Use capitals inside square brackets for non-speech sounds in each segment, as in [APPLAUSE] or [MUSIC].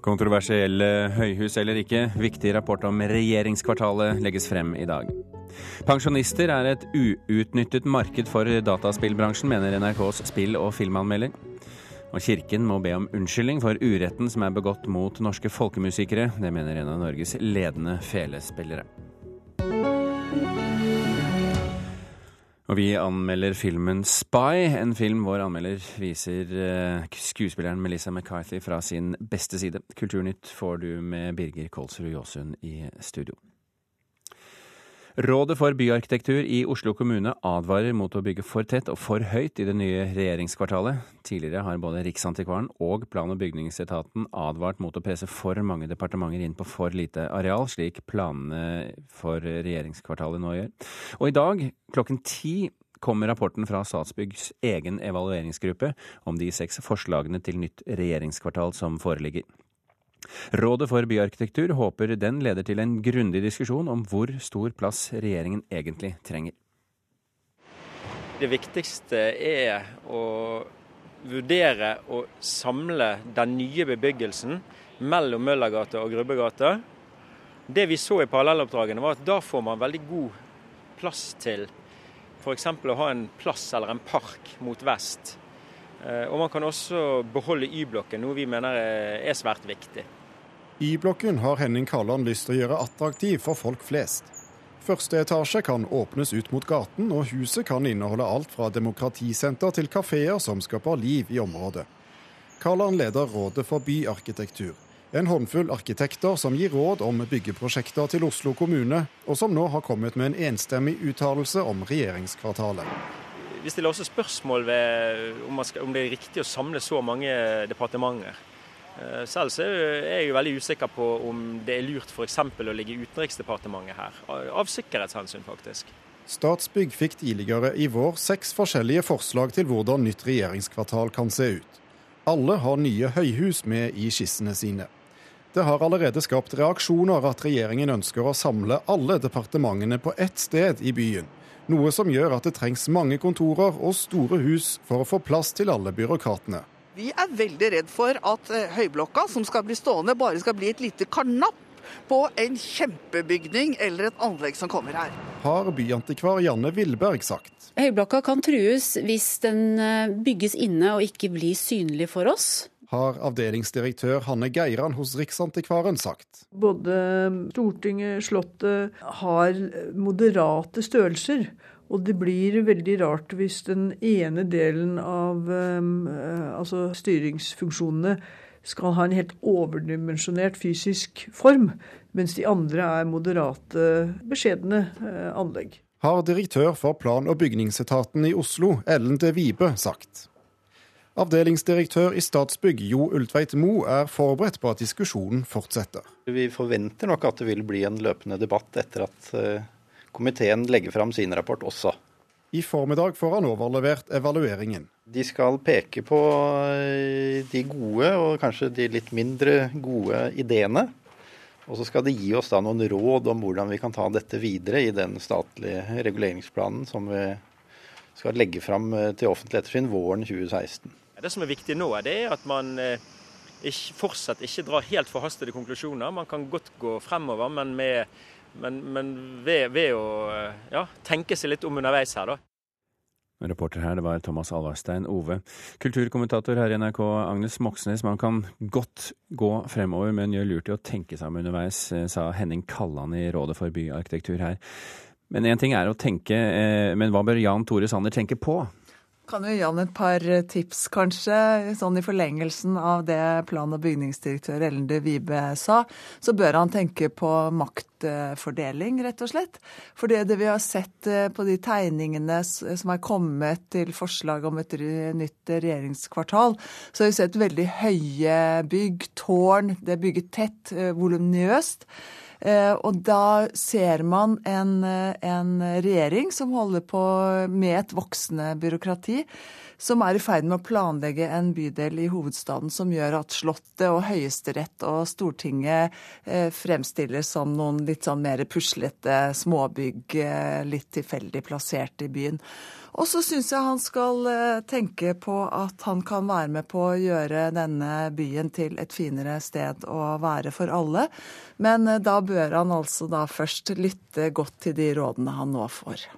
Kontroversielle høyhus eller ikke, viktig rapport om regjeringskvartalet legges frem i dag. Pensjonister er et uutnyttet marked for dataspillbransjen, mener NRKs spill- og filmanmelder. Og Kirken må be om unnskyldning for uretten som er begått mot norske folkemusikere. Det mener en av Norges ledende felespillere. Og vi anmelder filmen 'Spy', en film vår anmelder viser eh, skuespilleren Melissa McCarthy fra sin beste side. Kulturnytt får du med Birger Kolsrud Jåsund i studio. Rådet for byarkitektur i Oslo kommune advarer mot å bygge for tett og for høyt i det nye regjeringskvartalet. Tidligere har både Riksantikvaren og plan- og bygningsetaten advart mot å presse for mange departementer inn på for lite areal, slik planene for regjeringskvartalet nå gjør. Og i dag klokken ti kommer rapporten fra Statsbyggs egen evalueringsgruppe om de seks forslagene til nytt regjeringskvartal som foreligger. Rådet for byarkitektur håper den leder til en grundig diskusjon om hvor stor plass regjeringen egentlig trenger. Det viktigste er å vurdere å samle den nye bebyggelsen mellom Møllergata og Grubbegata. Det vi så i parallelloppdragene var at da får man veldig god plass til f.eks. å ha en plass eller en park mot vest. Eh, og man kan også beholde Y-blokken, noe vi mener er svært viktig. Y-blokken har Henning Kalland lyst til å gjøre attraktiv for folk flest. Første etasje kan åpnes ut mot gaten, og huset kan inneholde alt fra demokratisenter til kafeer som skaper liv i området. Kalland leder Rådet for byarkitektur, en håndfull arkitekter som gir råd om byggeprosjekter til Oslo kommune, og som nå har kommet med en enstemmig uttalelse om regjeringskvartalet. Vi stiller også spørsmål ved om, skal, om det er riktig å samle så mange departementer. Eh, selv så er jeg jo veldig usikker på om det er lurt f.eks. å ligge i Utenriksdepartementet her, av sikkerhetshensyn faktisk. Statsbygg fikk tidligere i vår seks forskjellige forslag til hvordan nytt regjeringskvartal kan se ut. Alle har nye høyhus med i skissene sine. Det har allerede skapt reaksjoner at regjeringen ønsker å samle alle departementene på ett sted i byen. Noe som gjør at det trengs mange kontorer og store hus for å få plass til alle byråkratene. Vi er veldig redd for at eh, Høyblokka, som skal bli stående, bare skal bli et lite karnapp på en kjempebygning eller et anlegg som kommer her. Har byantikvar Janne Willberg sagt. Høyblokka kan trues hvis den eh, bygges inne og ikke blir synlig for oss har avdelingsdirektør Hanne Geiran hos Riksantikvaren sagt. Både Stortinget, Slottet har moderate størrelser. Og det blir veldig rart hvis den ene delen av um, altså styringsfunksjonene skal ha en helt overdimensjonert fysisk form, mens de andre er moderate, beskjedne uh, anlegg. Har direktør for plan- og bygningsetaten i Oslo, Ellen de Vibe, sagt. Avdelingsdirektør i Statsbygg Jo Ultveit Mo er forberedt på at diskusjonen fortsetter. Vi forventer nok at det vil bli en løpende debatt etter at eh, komiteen legger fram sin rapport også. I formiddag får han overlevert evalueringen. De skal peke på eh, de gode og kanskje de litt mindre gode ideene. Og så skal de gi oss da noen råd om hvordan vi kan ta dette videre i den statlige reguleringsplanen som vi skal legge fram eh, til offentlig ettersyn våren 2016. Det som er viktig nå, det er at man eh, ikke, fortsatt ikke drar helt forhastede konklusjoner. Man kan godt gå fremover, men, med, men, men ved, ved, å eh, ja, tenke seg litt om underveis her, da. Reporter her, det var Thomas Alvarstein Ove. Kulturkommentator her i NRK, Agnes Moxnes. Man kan godt gå fremover, men gjør lurt i å tenke seg om underveis, eh, sa Henning Kalland i Rådet for byarkitektur her. Men én ting er å tenke, men hva bør Jan Tore Sanner tenke på? Kan jo gi han et par eh, tips, kanskje, sånn i forlengelsen av det plan- og bygningsdirektør Ellen de Vibe sa. Så bør han tenke på maktfordeling, rett og slett. For det, vi har sett eh, på de tegningene som er kommet til forslag om et nytt regjeringskvartal, så har vi sett veldig høye bygg, tårn, det er bygget tett, eh, voluminøst. Eh, og da ser man en, eh, en regjering som holder på med et voksende byråkrati som er i ferd med å planlegge en bydel i hovedstaden som gjør at Slottet og Høyesterett og Stortinget eh, fremstilles som noen litt sånn mer puslete småbygg, litt tilfeldig plassert i byen. Og så syns jeg han skal eh, tenke på at han kan være med på å gjøre denne byen til et finere sted å være for alle. Men eh, da bør han altså da først lytte godt til de rådene han nå får.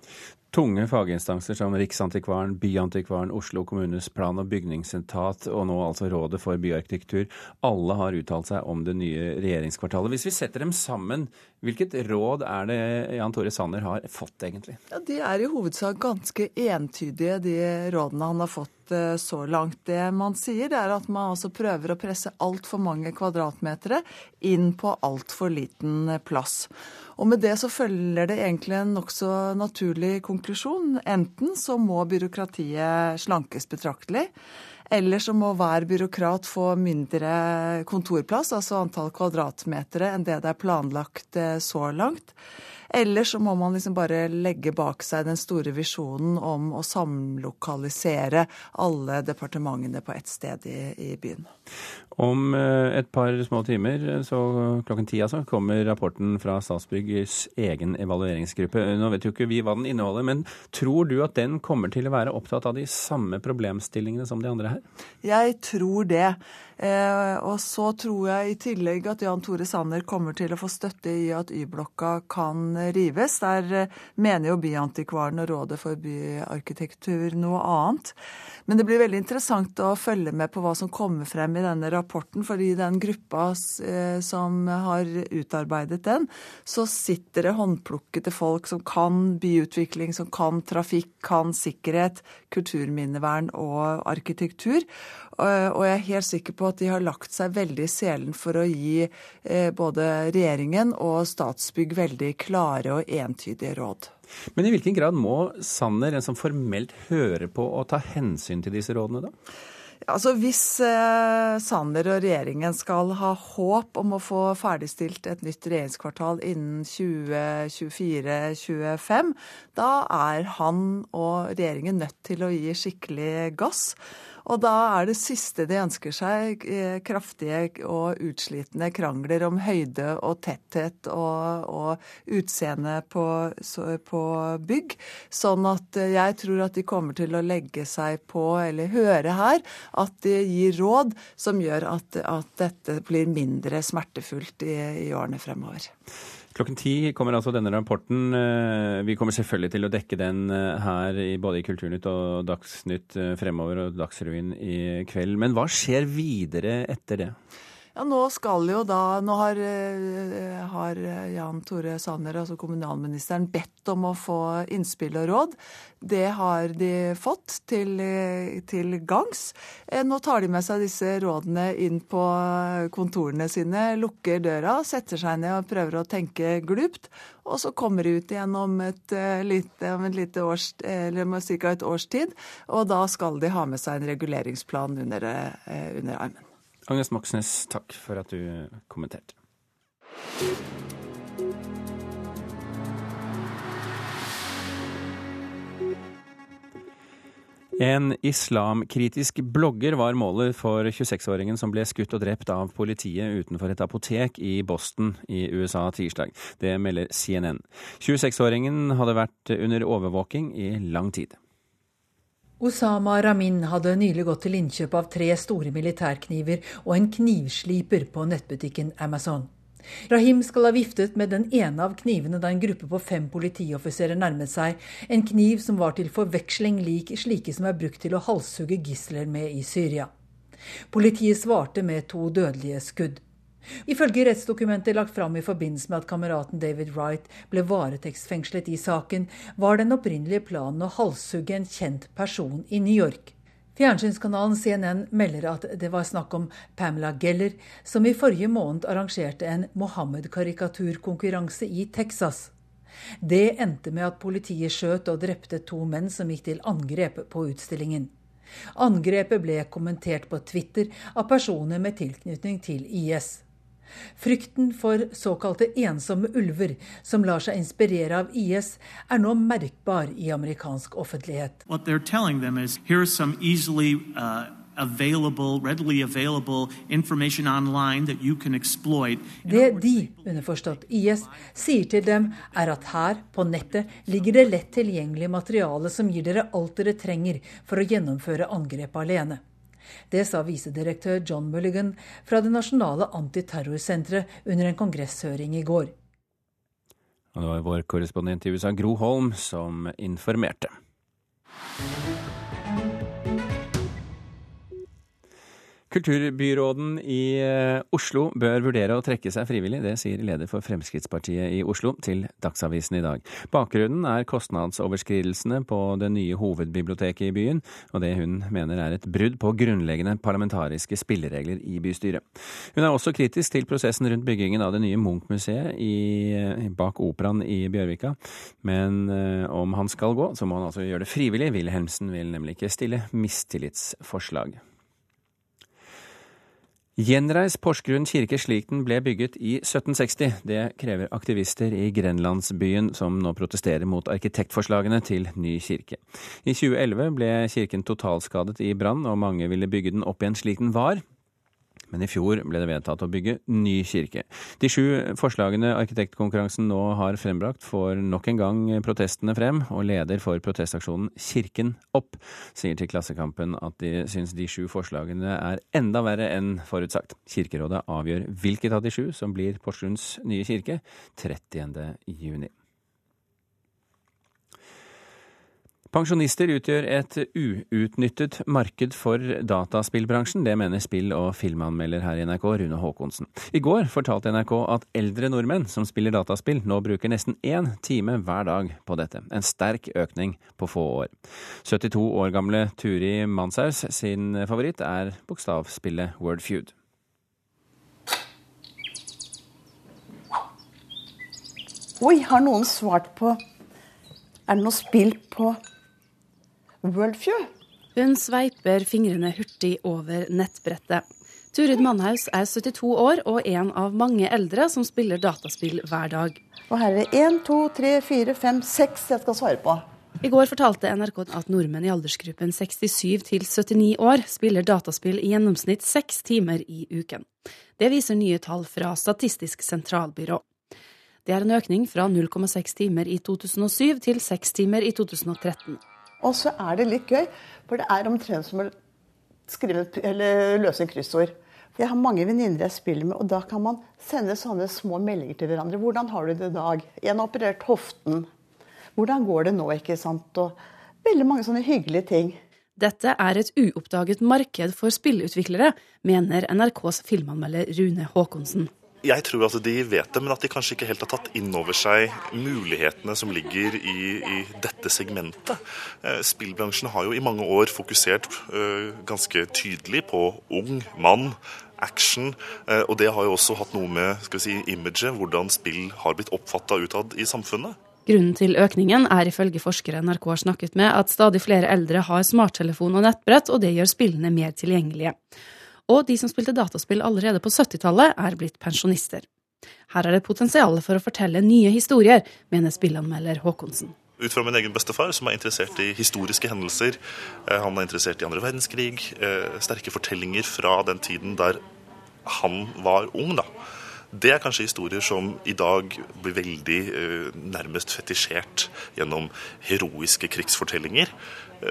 Tunge faginstanser som Riksantikvaren, Byantikvaren, Oslo kommunes plan- og bygningsetat og nå altså Rådet for byarkitektur, alle har uttalt seg om det nye regjeringskvartalet. Hvis vi setter dem sammen, hvilket råd er det Jan Tore Sanner har fått, egentlig? Ja, De er i hovedsak ganske entydige, de rådene han har fått eh, så langt. Det man sier, er at man altså prøver å presse altfor mange kvadratmetere inn på altfor liten plass. Og med det så følger det egentlig en nokså naturlig konklusjon. Enten så må byråkratiet slankes betraktelig. Eller så må hver byråkrat få mindre kontorplass, altså antall kvadratmetere, enn det det er planlagt eh, så langt. Eller så må man liksom bare legge bak seg den store visjonen om å samlokalisere alle departementene på ett sted i, i byen. Om eh, et par små timer, så klokken ti altså, kommer rapporten fra Statsbyggs egen evalueringsgruppe. Nå vet jo ikke vi hva den inneholder, men tror du at den kommer til å være opptatt av de samme problemstillingene som de andre her? Jeg tror det. Eh, og så tror jeg i tillegg at Jan Tore Sanner kommer til å få støtte i at Y-blokka kan rives. Der eh, mener jo Byantikvaren og Rådet for byarkitektur noe annet. Men det blir veldig interessant å følge med på hva som kommer frem i denne rapporten. fordi den gruppa eh, som har utarbeidet den, så sitter det håndplukkede folk som kan byutvikling, som kan trafikk, kan sikkerhet, kulturminnevern og arkitektur. Og jeg er helt sikker på at de har lagt seg veldig i selen for å gi eh, både regjeringen og Statsbygg veldig klare og entydige råd. Men i hvilken grad må Sanner, en som formelt hører på, og ta hensyn til disse rådene, da? Altså Hvis eh, Sanner og regjeringen skal ha håp om å få ferdigstilt et nytt regjeringskvartal innen 2024-2025, da er han og regjeringen nødt til å gi skikkelig gass. Og da er det siste de ønsker seg, eh, kraftige og utslitne krangler om høyde og tetthet og, og utseende på, på, bygg. Sånn at eh, jeg tror at de kommer til å legge seg på, eller høre her, at de gir råd som gjør at, at dette blir mindre smertefullt i, i årene fremover. Klokken ti kommer altså denne rapporten. Eh, vi kommer selvfølgelig til å dekke den eh, her både i Kulturnytt og Dagsnytt eh, fremover og Dagsrevyen i kveld. Men hva skjer videre etter det? Ja, Nå skal jo da Nå har, eh, har, Jan Tore Sanner, altså kommunalministeren, bedt om å få innspill og råd. Det har de fått til, til gangs. Eh, nå tar de med seg disse rådene inn på kontorene sine, lukker døra, setter seg ned og prøver å tenke glupt. Og så kommer de ut igjen om et eh, lite, om et lite års, eller ca. et års tid. Og da skal de ha med seg en reguleringsplan under, under armen. Agnes Moxnes, takk for at du kommenterte. En islamkritisk blogger var målet for 26-åringen som ble skutt og drept av politiet utenfor et apotek i Boston i USA tirsdag. Det melder CNN. 26-åringen hadde vært under overvåking i lang tid. Osama Ramin hadde nylig gått til innkjøp av tre store militærkniver og en knivsliper på nettbutikken Amazon. Rahim skal ha viftet med den ene av knivene da en gruppe på fem politioffiserer nærmet seg, en kniv som var til forveksling lik slike som er brukt til å halshugge gisler med i Syria. Politiet svarte med to dødelige skudd. Ifølge rettsdokumentet lagt fram i forbindelse med at kameraten David Wright ble varetektsfengslet i saken, var den opprinnelige planen å halshugge en kjent person i New York. Fjernsynskanalen CNN melder at det var snakk om Pamela Geller, som i forrige måned arrangerte en Mohammed-karikaturkonkurranse i Texas. Det endte med at politiet skjøt og drepte to menn som gikk til angrep på utstillingen. Angrepet ble kommentert på Twitter av personer med tilknytning til IS. Frykten for såkalte ensomme ulver som lar seg inspirere av IS, er nå merkbar i amerikansk offentlighet. Uh, Available, available det de, underforstått IS, sier til dem, er at her, på nettet, ligger det lett tilgjengelig materiale som gir dere alt dere trenger for å gjennomføre angrepet alene. Det sa visedirektør John Mulligan fra det nasjonale antiterrorsenteret under en kongresshøring i går. Og det var vår korrespondent i USA, Gro Holm, som informerte. Kulturbyråden i eh, Oslo bør vurdere å trekke seg frivillig. Det sier leder for Fremskrittspartiet i Oslo til Dagsavisen i dag. Bakgrunnen er kostnadsoverskridelsene på det nye hovedbiblioteket i byen, og det hun mener er et brudd på grunnleggende parlamentariske spilleregler i bystyret. Hun er også kritisk til prosessen rundt byggingen av det nye Munch-museet bak Operaen i Bjørvika. Men eh, om han skal gå, så må han altså gjøre det frivillig. Wilhelmsen vil nemlig ikke stille mistillitsforslag. Gjenreis Porsgrunn kirke slik den ble bygget i 1760. Det krever aktivister i grenlandsbyen som nå protesterer mot arkitektforslagene til ny kirke. I 2011 ble kirken totalskadet i brann, og mange ville bygge den opp igjen slik den var. Men i fjor ble det vedtatt å bygge ny kirke. De sju forslagene arkitektkonkurransen nå har frembrakt, får nok en gang protestene frem, og leder for protestaksjonen Kirken opp sier til Klassekampen at de syns de sju forslagene er enda verre enn forutsagt. Kirkerådet avgjør hvilket av de sju som blir Porsgrunns nye kirke 30. juni. Pensjonister utgjør et uutnyttet marked for dataspillbransjen. Det mener spill- og filmanmelder her i NRK, Rune Haakonsen. I går fortalte NRK at eldre nordmenn som spiller dataspill, nå bruker nesten én time hver dag på dette. En sterk økning på få år. 72 år gamle Turi Manshaus sin favoritt er bokstavspillet Wordfeud. Oi, har noen svart på Er det noe spill på Worldfew. Hun sveiper fingrene hurtig over nettbrettet. Turid Mannhaus er 72 år og en av mange eldre som spiller dataspill hver dag. Og her er det 1, 2, 3, 4, 5, 6 jeg skal svare på. I går fortalte NRK at nordmenn i aldersgruppen 67 til 79 år spiller dataspill i gjennomsnitt seks timer i uken. Det viser nye tall fra Statistisk sentralbyrå. Det er en økning fra 0,6 timer i 2007 til 6 timer i 2013. Og så er det litt gøy, for det er omtrent som å skrive, løse kryssord. For jeg har mange venninner jeg spiller med, og da kan man sende sånne små meldinger til hverandre. 'Hvordan har du det i dag?' 'En har operert hoften.' 'Hvordan går det nå?' ikke sant? Og veldig mange sånne hyggelige ting. Dette er et uoppdaget marked for spillutviklere, mener NRKs filmanmelder Rune Haakonsen. Jeg tror at de vet det, men at de kanskje ikke helt har tatt inn over seg mulighetene som ligger i, i dette segmentet. Eh, spillbransjen har jo i mange år fokusert uh, ganske tydelig på ung mann, action, uh, og det har jo også hatt noe med skal vi si, imaget, hvordan spill har blitt oppfatta utad i samfunnet. Grunnen til økningen er ifølge forskere NRK har snakket med, at stadig flere eldre har smarttelefon og nettbrett, og det gjør spillene mer tilgjengelige og de som spilte dataspill allerede på 70-tallet, er blitt pensjonister. Her er det potensial for å fortelle nye historier, mener spillanmelder Håkonsen. Ut fra min egen bestefar, som er interessert i historiske hendelser. Eh, han er interessert i andre verdenskrig. Eh, sterke fortellinger fra den tiden der han var ung. da. Det er kanskje historier som i dag blir veldig eh, nærmest fetisjert gjennom heroiske krigsfortellinger.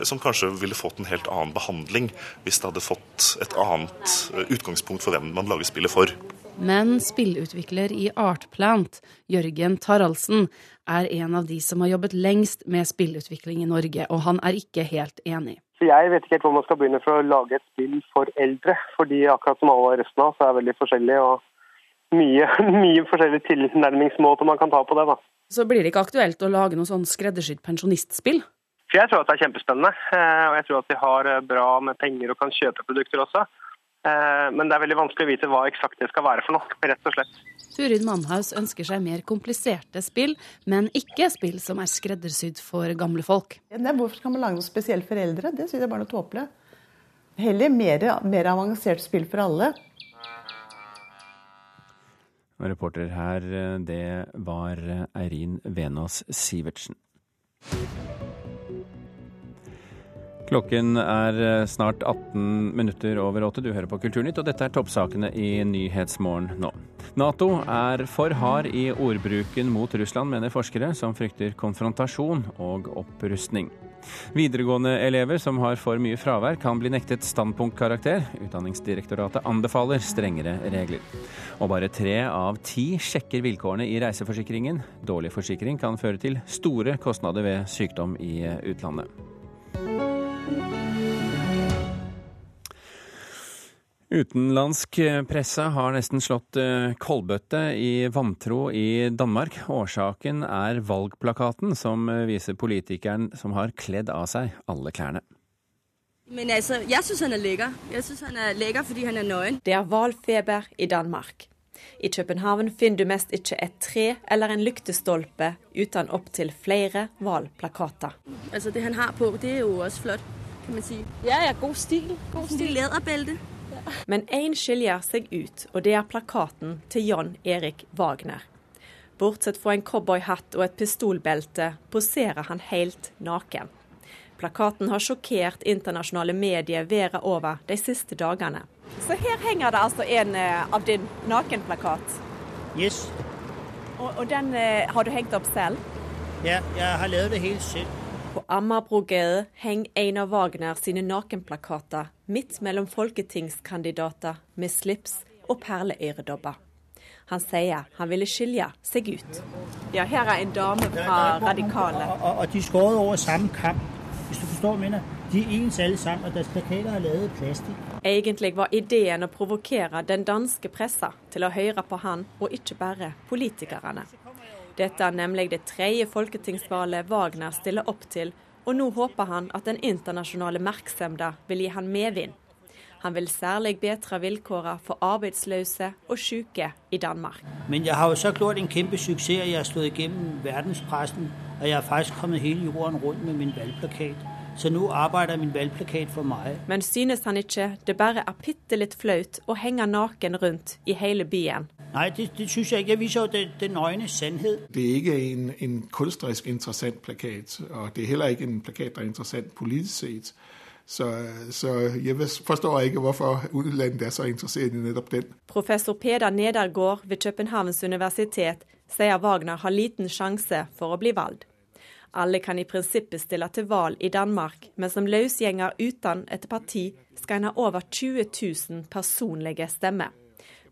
Som kanskje ville fått en helt annen behandling hvis det hadde fått et annet eh, utgangspunkt for hvem man lager spillet for. Men spillutvikler i Artplant, Jørgen Taraldsen, er en av de som har jobbet lengst med spillutvikling i Norge, og han er ikke helt enig. Jeg vet ikke helt hvor man skal begynne for å lage et spill for eldre. Fordi akkurat som alle resten av oss er veldig forskjellige. og mye, [LAUGHS] mye forskjellige tilnærmingsmåter man kan ta på det. da. Så blir det ikke aktuelt å lage noe sånn skreddersydd pensjonistspill? For Jeg tror at det er kjempespennende, eh, og jeg tror at de har eh, bra med penger og kan kjøpe produkter også. Eh, men det er veldig vanskelig å vite hva eksakt det skal være for noe, rett og slett. Turid Mannhaus ønsker seg mer kompliserte spill, men ikke spill som er skreddersydd for gamle folk. hvorfor skal man lage noe spesielt for eldre? Det synes jeg bare er tåpelig. Heller mer, mer avansert spill for alle. Reporter her, det var Eirin Venås Sivertsen. Klokken er eh, snart 18 minutter over åtte. Du hører på Kulturnytt, og dette er toppsakene i Nyhetsmorgen nå. Nato er for hard i ordbruken mot Russland, mener forskere, som frykter konfrontasjon og opprustning. Videregående elever som har for mye fravær, kan bli nektet standpunktkarakter. Utdanningsdirektoratet anbefaler strengere regler. Og bare tre av ti sjekker vilkårene i reiseforsikringen. Dårlig forsikring kan føre til store kostnader ved sykdom i utlandet. Utenlandsk presse har nesten slått kollbøtte i vantro i Danmark. Årsaken er valgplakaten som eh, viser politikeren som har kledd av seg alle klærne. Men altså, jeg syns han er lekker. Jeg synes han er lekker fordi han er nøyen. Det er valfeber i Danmark. I København finner du mest ikke et tre eller en lyktestolpe uten opptil flere valgplakater. Altså, det han har på, det er jo også flott, kan man si. Ja, ja, god stil. God stil. Læderbælte. Men én skiljer seg ut, og det er plakaten til Jan Erik Wagner. Bortsett fra en cowboyhatt og et pistolbelte poserer han helt naken. Plakaten har sjokkert internasjonale medier verden over de siste dagene. Så her henger det altså en eh, av din nakenplakat. Yes. Og, og den eh, har du hengt opp selv? Ja, jeg har laget det helt selv. På Ammerbrogade henger Einar Wagner sine nakenplakater midt mellom folketingskandidater med slips og perleøredobber. Han sier han ville skilje seg ut. Ja, her er en dame fra Radikale. Og, og, og de skåret over samme kamp, hvis du forstår mener. De er ens alle sammen, og deres plakater er laget i plastikk. Egentlig var ideen å provokere den danske pressa til å høre på han, og ikke bare politikerne. Dette er nemlig det tredje folketingsvalget Wagner stiller opp til, og nå håper han at den internasjonale oppmerksomheten vil gi han medvind. Han vil særlig bedre vilkårene for arbeidsløse og syke i Danmark. Men jeg har jo så gjort en kjempesuksess. Jeg har stått igjennom verdenspressen, og jeg har faktisk kommet hele jorden rundt med min valgplakat. Så nå arbeider min valgplakat for meg. Men synes han ikke det bare er bitte litt flaut å henge naken rundt i hele byen? Nei, det, det synes jeg ikke. Jeg viser jo den, den nøgne sannhet. Det er ikke en, en kunstnerisk interessant plakat, og det er heller ikke en plakat der er interessant politisk sett. Så, så, jeg forstår ikke hvorfor utlandet er så interessert i nettopp den. Professor Peder Nedergaard ved Københavns universitet sier Wagner har liten sjanse for å bli valgt. Alle kan i prinsippet stille til valg i Danmark, men som løsgjenger uten et parti skal en ha over 20 000 personlige stemmer.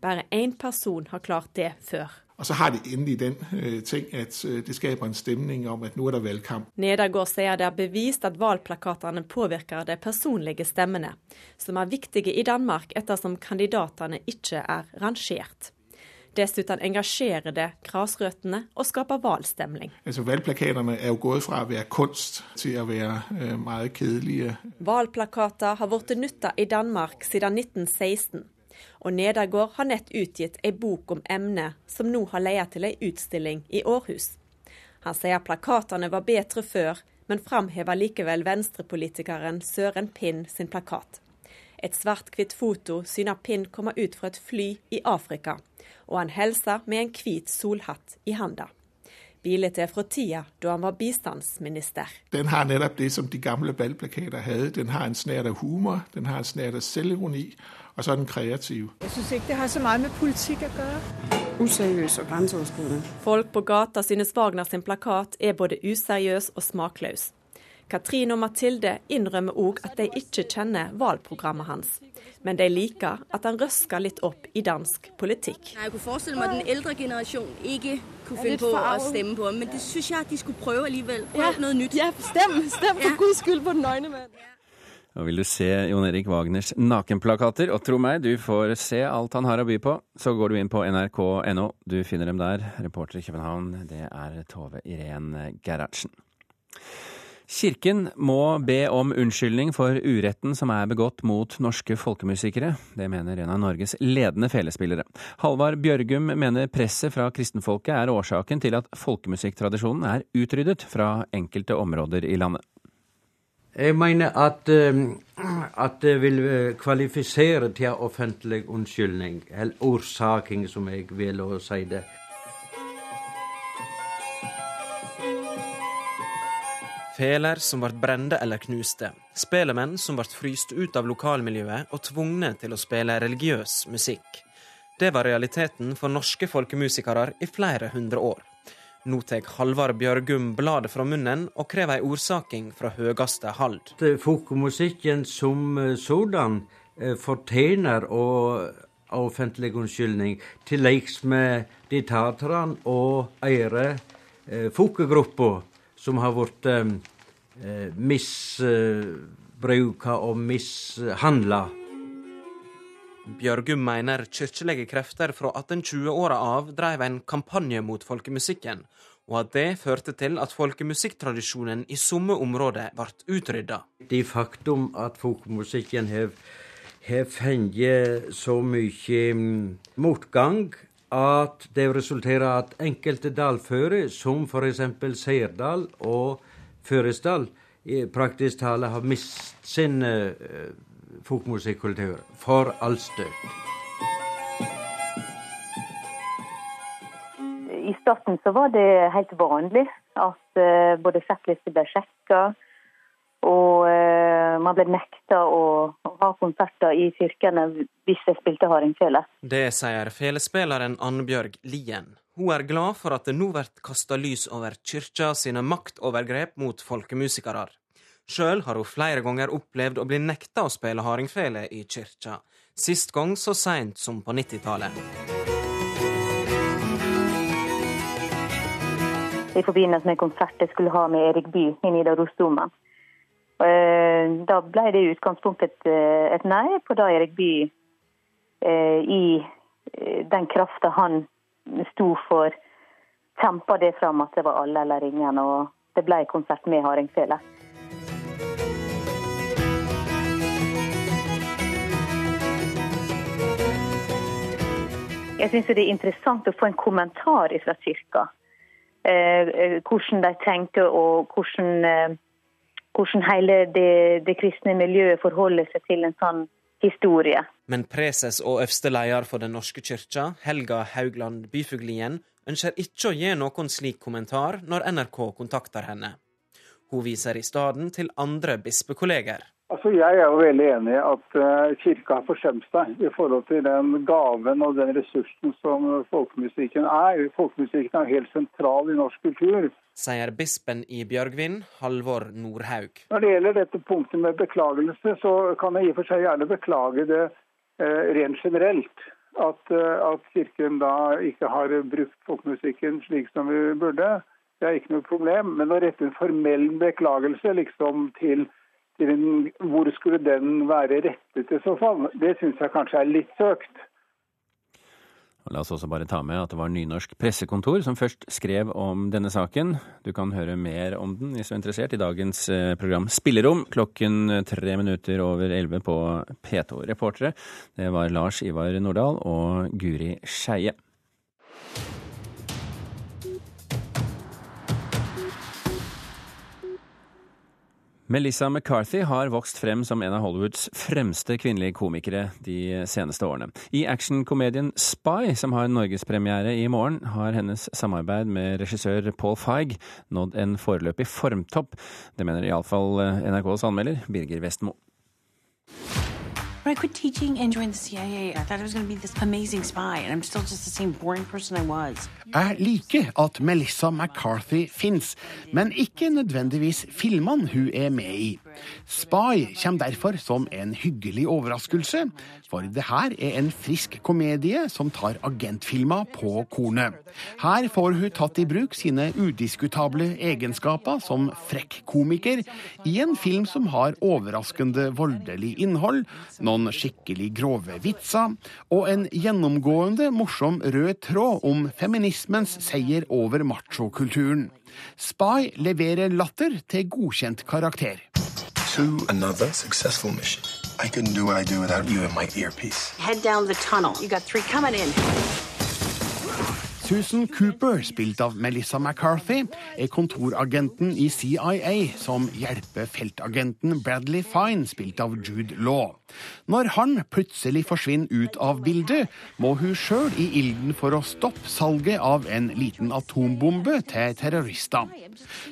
Bare én person har klart det før. Og så har de endelig den uh, ting at uh, det skaper en stemning om at nå er det valgkamp. Nedergaard sier det er bevist at valgplakatene påvirker de personlige stemmene, som er viktige i Danmark ettersom kandidatene ikke er rangert. Dessuten engasjerer det grasrøttene og skaper valgstemning. Altså, valgplakatene er jo gått fra å være kunst til å være uh, meget kjedelige. Valgplakater har blitt nytta i Danmark siden 1916 og Nedergaard har nett utgitt ei bok om emnet, som nå har leia til ei utstilling i Århus. Han sier plakatene var bedre før, men framhever likevel venstrepolitikeren Søren Pinn sin plakat. Et svart-hvitt foto syner Pinn komme ut fra et fly i Afrika, og han hilser med en hvit solhatt i handa. Bildet er fra tida da han var bistandsminister. Den har nettopp det som de gamle valgplakater hadde. Den har en snert av humor, den har en snert av selvironi, og så er den kreativ. Jeg syns ikke det har så mye med politikk å gjøre. Useriøs og grenseoverskridende. Folk på gata synes Wagner sin plakat er både useriøs og smakløs. Katrine og Mathilde innrømmer òg at de ikke kjenner valgprogrammet hans. Men de liker at han røsker litt opp i dansk politikk. Jeg kunne forestille meg at den eldre generasjonen ikke kunne finne på å stemme på ham, men det syns jeg at de skulle prøve likevel. Prøve ja. noe nytt. Ja, stem, stem for ja. guds skyld på den nøgne mann. Og vil du se Jon Erik Wagners nakenplakater, og tro meg, du får se alt han har å by på, så går du inn på nrk.no. Du finner dem der. Reporter i København, det er Tove Irén Gerhardsen. Kirken må be om unnskyldning for uretten som er begått mot norske folkemusikere. Det mener en av Norges ledende felespillere. Halvard Bjørgum mener presset fra kristenfolket er årsaken til at folkemusikktradisjonen er utryddet fra enkelte områder i landet. Jeg mener at, eh, at det vil eh, kvalifisere til offentlig unnskyldning, eller årsaking, som jeg vil å si det. Feler som ble brende eller knuste, Spelemenn som ble fryst ut av lokalmiljøet og tvungne til å spille religiøs musikk. Det var realiteten for norske folkemusikere i flere hundre år. Nå tar Halvard Bjørgum bladet fra munnen og krever ei ordsaking fra høyeste hald. Folkemusikken som eh, sådan eh, fortjener å offentlig unnskyldning, til liks med de taterne og eire eh, folkegrupper som har blitt eh, misbruka og mishandla. Bjørgum mener kirkelige krefter fra 1820-åra av drev en kampanje mot folkemusikken, og at det førte til at folkemusikktradisjonen i somme områder ble utrydda. Det faktum at folkemusikken har, fått så mye mm, motgang at det resulterer at enkelte dalfører, som f.eks. Seirdal og Føresdal, praktisk tale har mistet sin uh, folkemusikkultur for all støt. I starten så var det helt vanlig at uh, både settlister ble sjekka, og uh, man ble nekta å ha konserter i kirkene hvis jeg spilte hardingfele. Det sier felespilleren Annbjørg Lien. Hun er glad for at det nå blir kasta lys over kyrkja sine maktovergrep mot folkemusikere. Sjøl har hun flere ganger opplevd å bli nekta å spille hardingfele i kyrkja. Sist gang så seint som på 90-tallet. I forbindelse med konsert jeg skulle ha med Erik Bye i Nidarosdomen. Eh, da ble det i utgangspunktet et, eh, nei på da Erik Bye eh, i den krafta han sto for, kjempa det fram at det var alle eller ingen, og det ble konsert med hardingfele. Jeg syns det er interessant å få en kommentar fra kirka. Hvordan de tenker og hvordan, hvordan hele det, det, kristne miljøet forholder seg til en sånn historie. Men preses og øverste leder for Den norske kyrkja, Helga Haugland Byfuglien, ønsker ikke å gi noen slik kommentar når NRK kontakter henne. Hun viser i stedet til andre bispekolleger. Altså, jeg er jo veldig enig i at uh, kirka har forsømt seg i forhold til den gaven og den ressursen som folkemusikken er. Folkemusikken er helt sentral i norsk kultur. Sier bispen i Bjørgvin, Halvor Nordhaug. Når det gjelder dette punktet med beklagelse, så kan jeg i og for seg gjerne beklage det uh, rent generelt. At, uh, at, Kirken da ikke har brukt folkemusikken slik som vi burde. Det er ikke noe problem. Men å rette en formell beklagelse liksom til hvor skulle den være rettet i så fall? Det syns jeg kanskje er litt søkt. La oss også bare ta med at det var Nynorsk pressekontor som først skrev om denne saken. Du kan høre mer om den hvis du er interessert i dagens eh, program Spillerom klokken tre minutter over elleve på P2. Reportere det var Lars Ivar Nordahl og Guri Skeie. Melissa McCarthy har vokst frem som en av Hollywoods fremste kvinnelige komikere de seneste årene. I actionkomedien Spy, som har norgespremiere i morgen, har hennes samarbeid med regissør Paul Feig nådd en foreløpig formtopp. Det mener iallfall NRKs anmelder Birger Vestmo. I quit teaching and joined the CIA, I thought I was going to be this amazing spy, and I'm still just the same boring person I was. Jeg liker at Melissa McCarthy fins, men ikke nødvendigvis filmene hun er med i. Spy kommer derfor som en hyggelig overraskelse, for det her er en frisk komedie som tar agentfilmer på kornet. Her får hun tatt i bruk sine udiskutable egenskaper som frekk komiker i en film som har overraskende voldelig innhold, noen skikkelig grove vitser og en gjennomgående morsom rød tråd om feminismens seier over machokulturen. Spy leverer latter til godkjent karakter. To another successful mission. I couldn't do what I do without you and my earpiece. Head down the tunnel. You got three coming in. Susan Cooper, spilt av Melissa McCarthy, er kontoragenten i CIA som hjelper feltagenten Bradley Fine, spilt av Jude Law. Når han plutselig forsvinner ut av bildet, må hun sjøl i ilden for å stoppe salget av en liten atombombe til terrorister.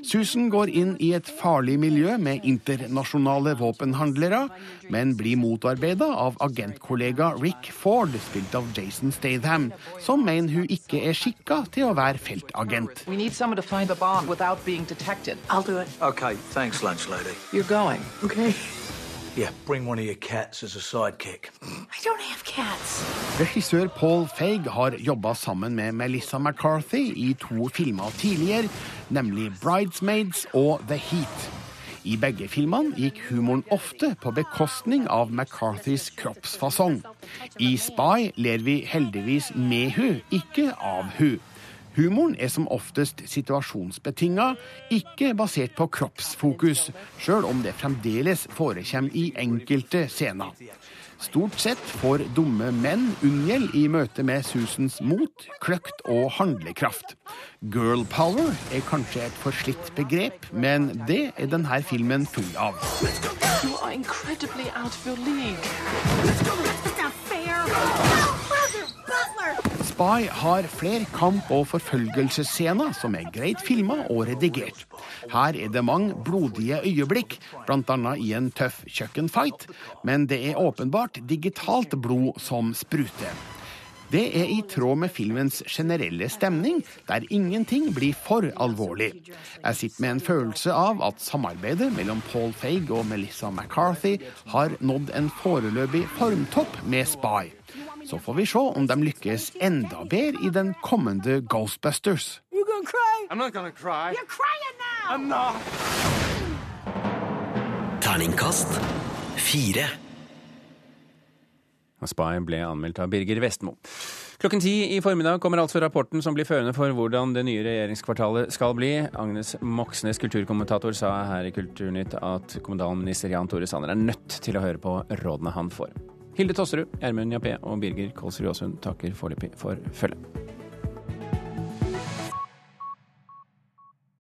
Susan går inn i et farlig miljø med internasjonale våpenhandlere, men blir motarbeida av agentkollega Rick Ford, spilt av Jason Statham, som mener hun ikke er skikka til å være feltagent. We need someone to find the bomb without being detected. I'll do it. Okay, thanks, lunch lady. You're going. Okay. Yeah, bring one of your cats as a sidekick. I don't have cats. Regissør Paul Feig har jobba sammen med Melissa McCarthy i to filmer tidligere, nemlig 'Bridesmaids' og 'The Heat'. I begge filmene gikk humoren ofte på bekostning av McCarthys kroppsfasong. I 'Spy' ler vi heldigvis med hun, ikke av hun. Humoren er som oftest situasjonsbetinga, ikke basert på kroppsfokus, sjøl om det fremdeles forekommer i enkelte scener. Stort sett får dumme menn unngjeld i møte med Susans mot, kløkt og handlekraft. Girl power er kanskje et forslitt begrep, men det er denne filmen full av. You are incredibly out of your league. Spy har flere kamp- og forfølgelsesscener som er greit filma og redigert. Her er det mange blodige øyeblikk, bl.a. i en tøff kjøkkenfight, men det er åpenbart digitalt blod som spruter. Det er i tråd med filmens generelle stemning, der ingenting blir for alvorlig. Jeg sitter med en følelse av at samarbeidet mellom Paul Feig og Melissa McCarthy har nådd en foreløpig formtopp med Spy. Så får vi se om de lykkes enda bedre i den kommende Ghostbusters. You gonna cry? I'm not gonna cry. You're crying now. I'm. Terningkast fire. Spy ble anmeldt av Birger Vestmo. Klokken ti i formiddag kommer altså rapporten som blir førende for hvordan det nye regjeringskvartalet skal bli. Agnes Moxnes, kulturkommentator, sa her i Kulturnytt at kommunalminister Jan Tore Sanner er nødt til å høre på rådene han får. Hilde Tosserud, Gjermund Jappé og Birger Kålsrud Aasund takker foreløpig for følget.